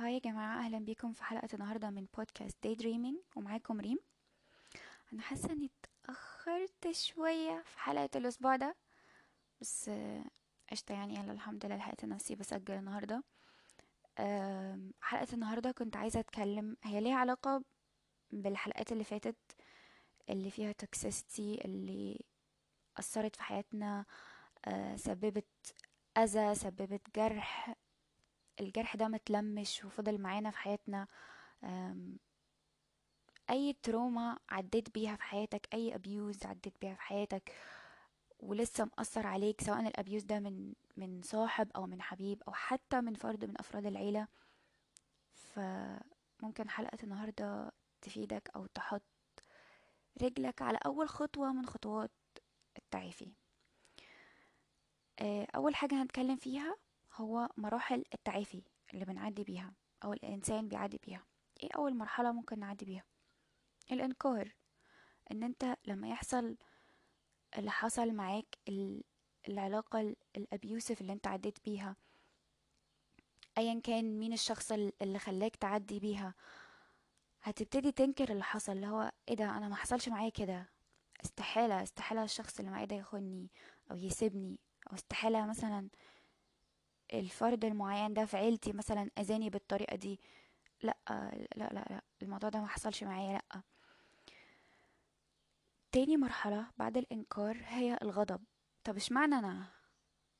هاي يا جماعة أهلا بيكم في حلقة النهاردة من بودكاست daydreaming ومعاكم ريم. أنا حاسة إني اتأخرت شوية في حلقة الأسبوع ده بس آه، قشطة يعني يلا الحمد لله لحقت نفسي بسجل النهاردة. حلقة النهاردة كنت عايزة أتكلم هي ليها علاقة بالحلقات اللي فاتت اللي فيها toxicity اللي أثرت في حياتنا آه، سببت أذى سببت جرح الجرح ده متلمش وفضل معانا في حياتنا أي trauma عديت بيها في حياتك أي abuse عديت بيها في حياتك ولسه مأثر عليك سواء ال abuse ده من من صاحب أو من حبيب أو حتى من فرد من أفراد العيلة فممكن حلقة النهاردة تفيدك أو تحط رجلك على أول خطوة من خطوات التعافي. آه، أول حاجة هنتكلم فيها هو مراحل التعافي اللي بنعدي بيها أو الإنسان بيعدي بيها. إيه أول مرحلة ممكن نعدي بيها؟ الإنكار. إن أنت لما يحصل اللي حصل معاك ال- العلاقة الابيوسف اللي أنت عديت بيها ايا كان مين الشخص ال- اللي خلاك تعدي بيها هتبتدي تنكر اللي حصل اللي هو إيه ده؟ أنا ما حصلش معايا كده. استحالة استحالة الشخص اللي معايا ده يخوني أو يسيبني أو استحالة مثلا الفرد المعين ده في عيلتي مثلا أذاني بالطريقة دي. لأ لأ لأ لأ الموضوع ده ما حصلش معايا لأ. تاني مرحلة بعد الإنكار هي الغضب. طب اشمعنى أنا؟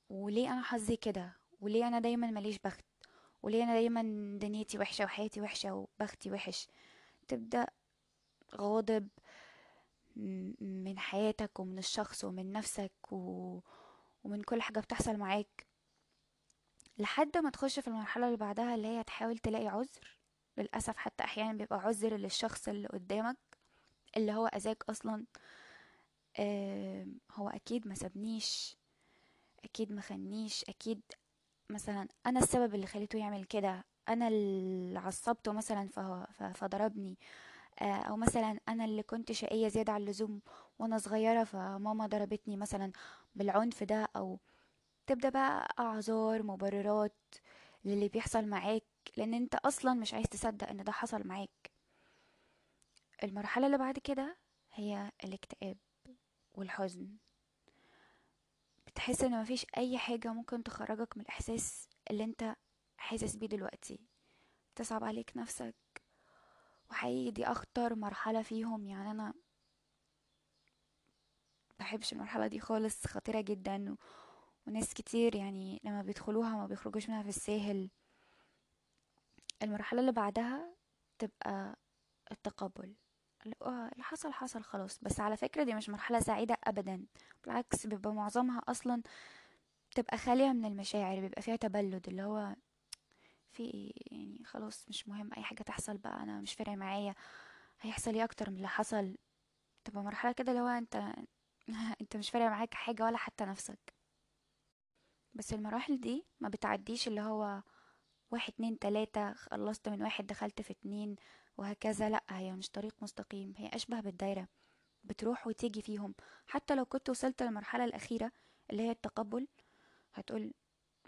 وليه أنا حظي كده؟ وليه أنا دايما ماليش بخت؟ وليه أنا دايما دنيتي وحشة وحياتي وحشة وبختي وحش؟ تبدأ غاضب من حياتك ومن الشخص ومن نفسك و... ومن كل حاجة بتحصل معاك. لحد ما تخش في المرحلة اللي بعدها اللي هي تحاول تلاقي عذر. للأسف حتى أحيانا بيبقى عذر للشخص اللي قدامك اللي هو أذاك أصلا آم، هو أكيد ما سابنيش أكيد ما خانيش أكيد مثلا أنا السبب اللي خليته يعمل كده أنا اللي عصبته مثلا فضربني آه، أو مثلا أنا اللي كنت شقية زيادة عن اللزوم وأنا صغيرة فماما ضربتني مثلا بالعنف ده أو تبدأ بقى أعذار مبررات للي بيحصل معاك لأن أنت أصلا مش عايز تصدق إن ده حصل معاك. المرحلة اللي بعد كده هي الاكتئاب والحزن. بتحس إن مفيش أي حاجة ممكن تخرجك من الإحساس اللي أنت حاسس بيه دلوقتي. تصعب عليك نفسك. وحقيقي دي أخطر مرحلة فيهم. يعني أنا بحبش المرحلة دي خالص خطيرة جدا. وناس كتير يعني لما بيدخلوها ما بيخرجوش منها في الساهل. المرحلة اللي بعدها تبقى التقبل. اللي حصل حصل خلاص. بس على فكرة دي مش مرحلة سعيدة أبدا. بالعكس بيبقى معظمها أصلا تبقى خالية من المشاعر بيبقى فيها تبلد. اللي هو في؟ يعني خلاص مش مهم أي حاجة تحصل بقى أنا مش فارق معايا. هيحصل إيه أكتر من اللي حصل؟ تبقى مرحلة كده اللي هو أنت أنت مش فارق معاك حاجة ولا حتى نفسك. بس المراحل دي ما بتعديش اللي هو واحد اتنين تلاتة خلصت من واحد دخلت في اتنين وهكذا. لأ هي مش طريق مستقيم هي أشبه بالدايرة بتروح وتيجي فيهم. حتى لو كنت وصلت للمرحلة الأخيرة اللي هي التقبل هتقول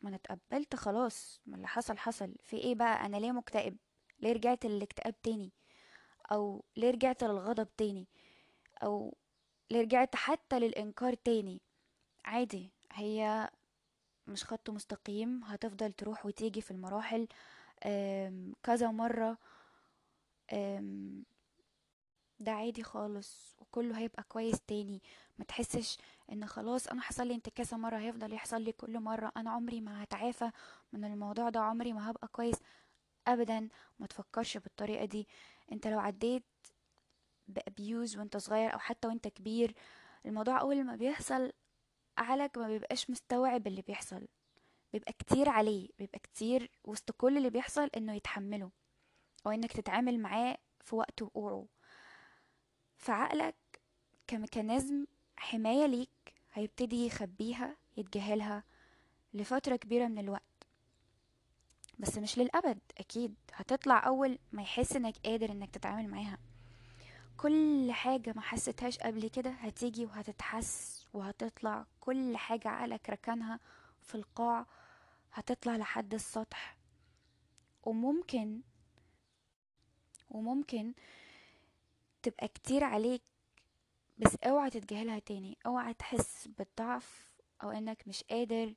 ما أنا اتقبلت خلاص ما اللي حصل حصل. في إيه بقى؟ أنا ليه مكتئب؟ ليه رجعت للاكتئاب تاني؟ أو ليه رجعت للغضب تاني؟ أو ليه رجعت حتى للإنكار تاني؟ عادي هي مش خط مستقيم هتفضل تروح وتيجي في المراحل كذا مرة ده عادي خالص وكله هيبقى كويس تاني. ما تحسش إن خلاص أنا حصل لي انتكاسة مرة هيفضل يحصل لي كل مرة أنا عمري ما هتعافى من الموضوع ده عمري ما هبقى كويس ابدا. ما تفكرش بالطريقة دي. أنت لو عديت بأبيوز وأنت صغير أو حتى وأنت كبير الموضوع أول ما بيحصل عقلك ما بيبقاش مستوعب اللي بيحصل. بيبقى كتير عليه بيبقى كتير وسط كل اللي بيحصل إنه يتحمله أو انك تتعامل معاه في وقت وقوعه. فعقلك كميكانيزم حماية ليك هيبتدي يخبيها يتجاهلها لفترة كبيرة من الوقت. بس مش للأبد أكيد هتطلع أول ما يحس إنك قادر إنك تتعامل معاها. كل حاجة ما حسيتهاش قبل كده هتيجي وهتتحس وهتطلع كل حاجة عقلك ركنها في القاع هتطلع لحد السطح. وممكن وممكن تبقى كتير عليك بس اوعى تتجاهلها تاني. اوعى تحس بالضعف أو إنك مش قادر.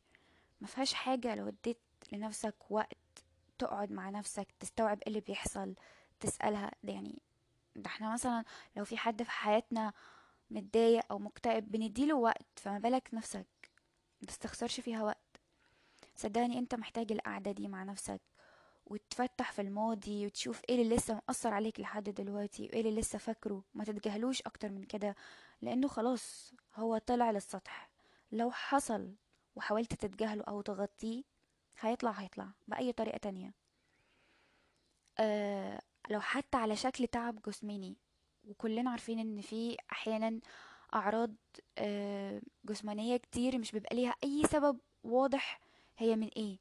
مفيهاش حاجة لو اديت لنفسك وقت تقعد مع نفسك تستوعب إيه اللي بيحصل تسألها. ده يعني ده إحنا مثلا لو في حد في حياتنا متضايق أو مكتئب بنديله وقت. فما بالك نفسك متستخسرش فيها وقت. صدقني أنت محتاج القعدة دي مع نفسك وتفتح في الماضي وتشوف إيه اللي لسه مأثر عليك لحد دلوقتي وإيه اللي لسه فاكره. ما تتجاهلوش أكتر من كده لأنه خلاص هو طلع للسطح. لو حصل وحاولت تتجاهله أو تغطيه هيطلع هيطلع بأي طريقة تانية. أه لو حتى على شكل تعب جسماني وكلنا عارفين إن في أحيانا أعراض أه جسمانية كتير مش بيبقى ليها أي سبب واضح هي من إيه.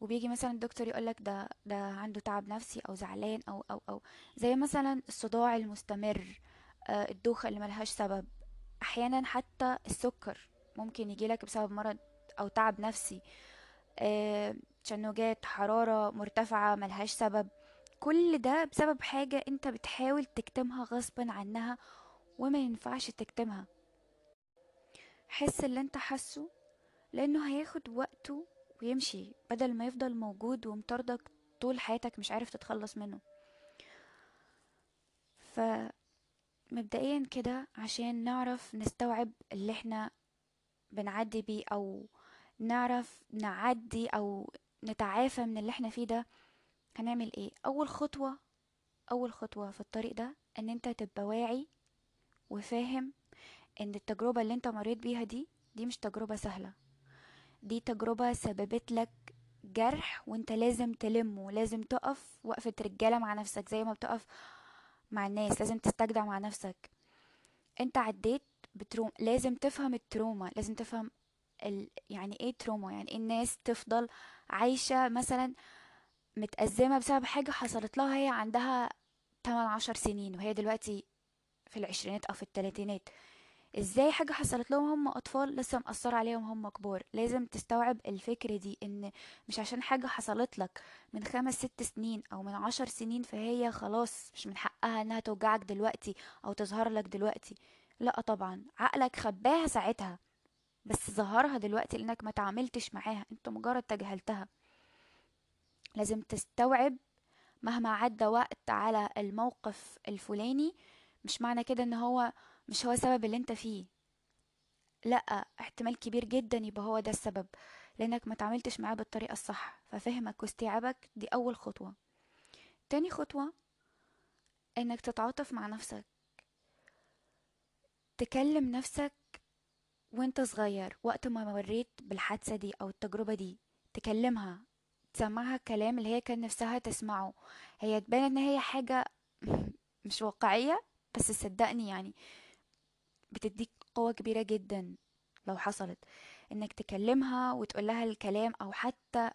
وبيجي مثلا الدكتور يقولك ده ده عنده تعب نفسي أو زعلان أو أو أو. زي مثلا الصداع المستمر آه، الدوخة اللي ملهاش سبب. أحيانا حتى السكر ممكن يجيلك بسبب مرض أو تعب نفسي. آه، تشنجات حرارة مرتفعة ملهاش سبب. كل ده بسبب حاجة انت بتحاول تكتمها غصبا عنها وما ينفعش تكتمها. حس اللي انت حاسه لأنه هياخد وقته ويمشي بدل ما يفضل موجود ومطاردك طول حياتك مش عارف تتخلص منه. فمبدئيا كده عشان نعرف نستوعب اللي إحنا بنعدي بيه أو نعرف نعدي أو نتعافى من اللي إحنا فيه ده هنعمل إيه؟ أول خطوة أول خطوة في الطريق ده إن أنت تبقى واعي وفاهم إن التجربة اللي أنت مريت بيها دي دي مش تجربة سهلة. دي تجربة سببت لك جرح وأنت لازم تلمه لازم تقف وقفة رجالة مع نفسك زي ما بتقف مع الناس لازم تستجدع مع نفسك. أنت عديت ب trauma لازم تفهم ال trauma لازم تفهم ال... يعني إيه trauma؟ يعني إيه الناس تفضل عايشة مثلا متأزمة بسبب حاجة حصلت لها هي عندها 8 عشر سنين وهي دلوقتي في العشرينات أو في التلاتينات. إزاي حاجة حصلت لهم؟ هم أطفال لسه مأثرة عليهم هم كبار. لازم تستوعب الفكرة دي إن مش عشان حاجة حصلت لك من خمس ست سنين أو من عشر سنين فهي خلاص مش من حقها إنها توجعك دلوقتي أو تظهر لك دلوقتي. لا طبعا. عقلك خباها ساعتها بس ظهرها دلوقتي لأنك ما تعاملتش معاها. أنت مجرد تجاهلتها. لازم تستوعب مهما عدى وقت على الموقف الفلاني مش معنى كده إن هو مش هو سبب اللي أنت فيه. لأ احتمال كبير جدا يبقى هو ده السبب لأنك ما تعاملتش معاه بالطريقة الصح ففهمك واستيعابك دي أول خطوة. تاني خطوة إنك تتعاطف مع نفسك. تكلم نفسك وأنت صغير وقت ما مريت بالحادثة دي أو التجربة دي تكلمها. تسمعها الكلام اللي هي كان نفسها تسمعه. هي تبان إن هي حاجة مش واقعية بس صدقني يعني بتديك قوة كبيرة جدا لو حصلت. إنك تكلمها وتقول لها الكلام أو حتى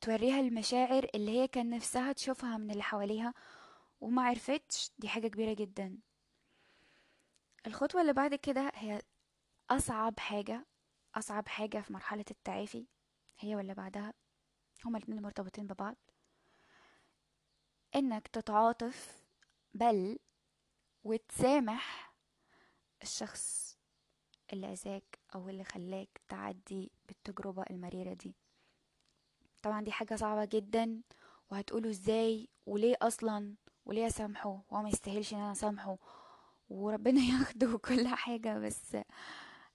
توريها المشاعر اللي هي كان نفسها تشوفها من اللي حواليها وما عرفتش دي حاجة كبيرة جدا. الخطوة اللي بعد كده هي أصعب حاجة أصعب حاجة في مرحلة التعافي هي واللي بعدها. هما الاتنين مرتبطين ببعض. إنك تتعاطف بل وتسامح الشخص اللي أذاك أو اللي خلاك تعدي بالتجربة المريرة دي. طبعا دي حاجة صعبة جدا وهتقولوا إزاي وليه أصلا وليه أسامحه؟ وهو ما يستاهلش إن أنا أسامحه. وربنا ياخده كل حاجة بس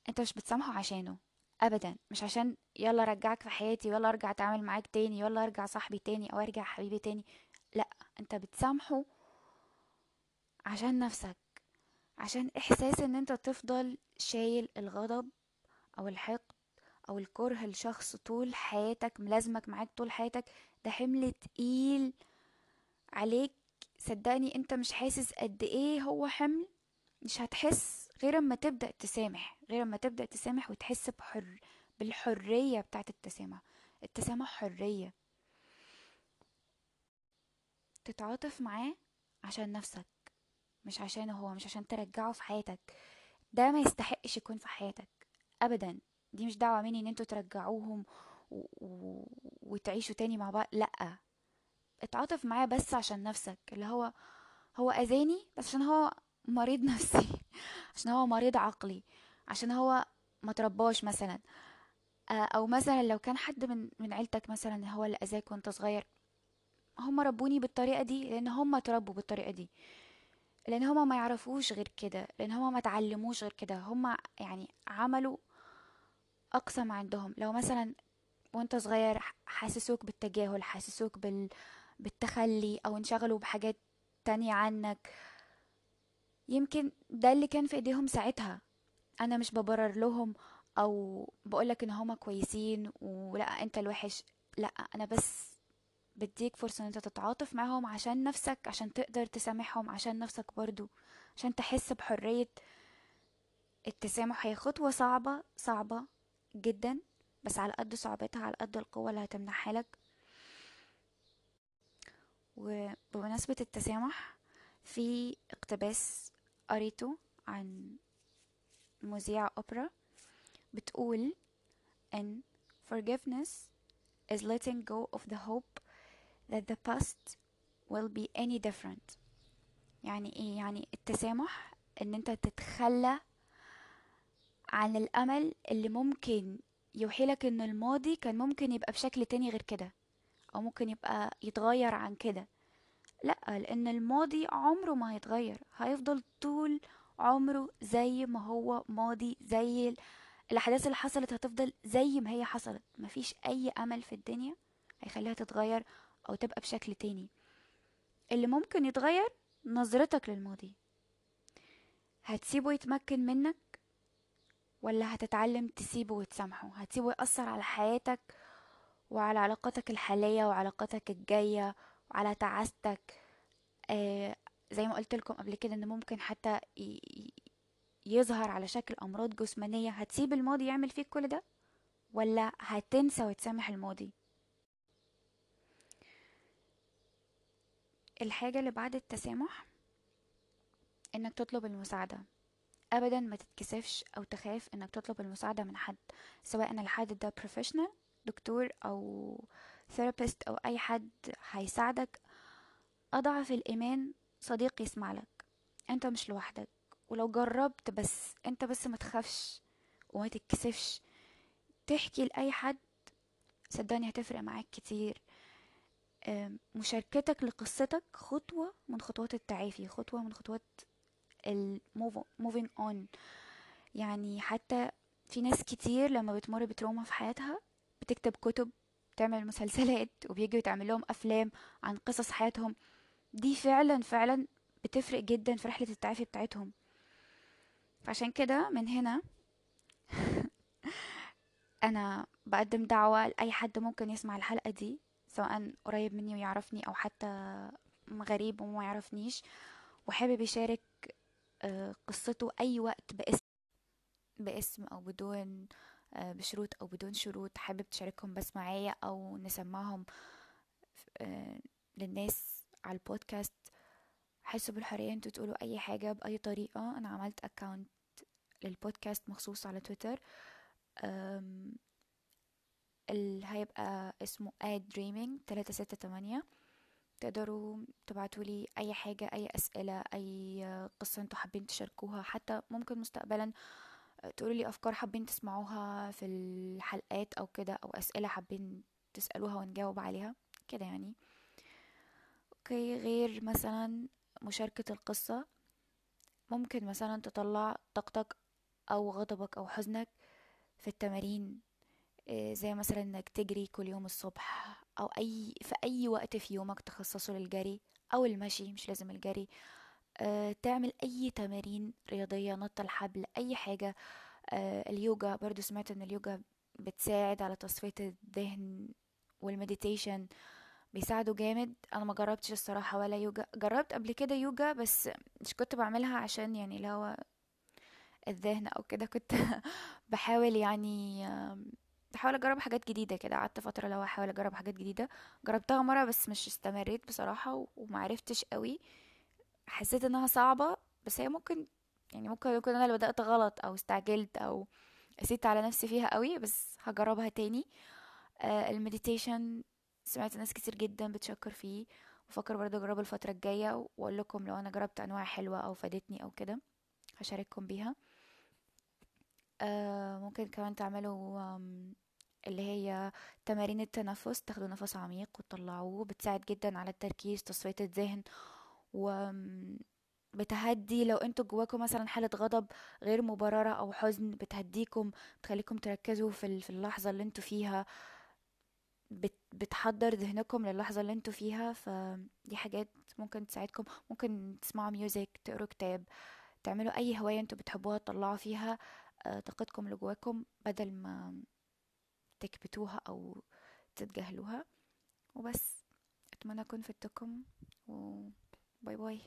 أنت مش بتسامحه عشانه. ابدا. مش عشان يلا رجعك في حياتي ويلا أرجع أتعامل معاك تاني يلا أرجع صاحبي تاني أو أرجع حبيبي تاني. لا أنت بتسامحه عشان نفسك عشان إحساس إن أنت تفضل شايل الغضب أو الحقد أو الكره لشخص طول حياتك ملازمك معاك طول حياتك. ده حمل تقيل عليك. صدقني أنت مش حاسس قد إيه هو حمل مش هتحس غير أما تبدأ تسامح غير أما تبدأ تسامح وتحس بحر بالحرية بتاعت التسامح. التسامح حرية. تتعاطف معاه عشان نفسك مش عشانه هو مش عشان ترجعه في حياتك. ده ما يستحقش يكون في حياتك. ابدا. دي مش دعوة مني إن أنتوا ترجعوهم و... و... وتعيشوا تاني مع بعض. لأ. اتعاطف معاه بس عشان نفسك. اللي هو هو أذاني بس عشان هو مريض نفسي. عشان هو مريض عقلي عشان هو ما ترباش مثلا. آه، أو مثلا لو كان حد من من عيلتك مثلا هو اللي أذاك وأنت صغير هم ربوني بالطريقة دي لأن هم اتربوا بالطريقة دي. لأن هم ما يعرفوش غير كده لأن هم ما اتعلموش غير كده. هم يعني عملوا أقصى ما عندهم. لو مثلا وأنت صغير حاسسوك بالتجاهل حاسسوك بال... بالتخلي أو انشغلوا بحاجات تانية عنك يمكن ده اللي كان في إيديهم ساعتها. أنا مش ببرر لهم أو بقولك إن هما كويسين ولا أنت الوحش. لأ أنا بس بديك فرصة إن أنت تتعاطف معاهم عشان نفسك عشان تقدر تسامحهم عشان نفسك برضو عشان تحس بحرية. التسامح هي خطوة صعبة صعبة جدا بس على قد صعوبتها على قد القوة اللي هتمنحها لك. وبمناسبة التسامح في اقتباس قريته عن مذيع أوبرا بتقول إن forgiveness is letting go of the hope that the past will be any different. يعني إيه؟ يعني التسامح إن أنت تتخلى عن الأمل اللي ممكن يوحيلك ان الماضي كان ممكن يبقى بشكل تاني غير كده أو ممكن يبقى يتغير عن كده. لأ لأن الماضي عمره ما هيتغير. هيفضل طول عمره زي ما هو ماضي زي الأحداث اللي حصلت هتفضل زي ما هي حصلت. مفيش أي أمل في الدنيا هيخليها تتغير أو تبقى بشكل تاني. اللي ممكن يتغير نظرتك للماضي. هتسيبه يتمكن منك ولا هتتعلم تسيبه وتسامحه؟ هتسيبه يأثر على حياتك وعلى علاقاتك الحالية وعلاقاتك الجاية وعلى تعاستك آه زي ما قلت لكم قبل كده إن ممكن حتى يظهر على شكل أمراض جسمانية هتسيب الماضي يعمل فيك كل ده؟ ولا هتنسى وتسامح الماضي؟ الحاجة اللي بعد التسامح إنك تطلب المساعدة. ابدا ما تتكسفش أو تخاف إنك تطلب المساعدة من حد سواء الحد ده بروفيشنال دكتور أو ثيرابيست أو أي حد هيساعدك أضعف الإيمان صديق يسمع لك. أنت مش لوحدك. ولو جربت بس أنت بس ما تخافش وما تتكسفش. تحكي لأي حد صدقني هتفرق معاك كتير. مشاركتك لقصتك خطوة من خطوات التعافي خطوة من خطوات moving on. يعني حتى في ناس كتير لما بتمر بتروما في حياتها بتكتب كتب تعمل مسلسلات وبيجوا يتعمل لهم أفلام عن قصص حياتهم. دي فعلا فعلا بتفرق جدا في رحلة التعافي بتاعتهم. فعشان كده من هنا أنا بقدم دعوة لأي حد ممكن يسمع الحلقة دي سواء قريب مني ويعرفني أو حتى غريب وما يعرفنيش. وحابب يشارك آه، قصته أي وقت باسم باسم أو بدون بشروط أو بدون شروط حابب تشاركهم بس معايا أو نسمعهم آه، للناس على البودكاست. حسوا بالحرية إنتوا تقولوا أي حاجة بأي طريقة. أنا عملت اكاونت للبودكاست مخصوص على تويتر. اللي هيبقى اسمه ad dreaming تلاتة ستة تمانية. تقدروا تبعتوا لي أي حاجة أي أسئلة أي قصة أنتوا حابين تشاركوها حتى ممكن مستقبلا تقولوا لي أفكار حابين تسمعوها في الحلقات أو كده أو أسئلة حابين تسألوها ونجاوب عليها؟ كده يعني. أوكي غير مثلا مشاركة القصة ممكن مثلا تطلع طاقتك أو غضبك أو حزنك في التمارين آه، زي مثلا إنك تجري كل يوم الصبح أو أي في أي وقت في يومك تخصصه للجري أو المشي مش لازم الجري تعمل أي تمارين رياضية نط الحبل أي حاجة. أه اليوجا برضو سمعت إن اليوجا بتساعد على تصفية الذهن وال meditation بيساعدوا جامد. أنا ما جربتش الصراحة ولا يوجا. جربت قبل كده يوجا بس مش كنت بعملها عشان يعني اللي هو الذهن أو كده. كنت بحاول يعني بحاول أجرب حاجات جديدة كده. قعدت فترة لو أحاول أجرب حاجات جديدة. جربتها مرة بس مش استمريت بصراحة ومعرفتش قوي. حسيت إنها صعبة بس هي ممكن يعني ممكن يكون أنا اللي بدأت غلط أو استعجلت أو قسيت على نفسي فيها قوي بس هجربها تاني. آه المديتيشن سمعت ناس كتير جدا بتشكر فيه بفكر برضه أجربه الفترة الجاية وأقول لكم لو أنا جربت أنواع حلوة أو فادتني أو كده هشارككم بيها. آه ممكن كمان تعملوا اللي هي تمارين التنفس تاخدوا نفس عميق وتطلعوه بتساعد جدا على التركيز تصفية الذهن و بتهدي لو أنتوا جواكم مثلا حالة غضب غير مبررة أو حزن بتهديكم بتخليكم تركزوا في ال- في اللحظة اللي أنتوا فيها. بت بتحضر ذهنكم للحظة اللي أنتوا فيها فدي حاجات ممكن تساعدكم. ممكن تسمعوا ميوزك تقروا كتاب تعملوا أي هواية أنتوا بتحبوها تطلعوا فيها آه، طاقتكم اللي جواكم بدل ما تكبتوها أو تتجاهلوها. وبس أتمنى أكون فدتكم Bye bye.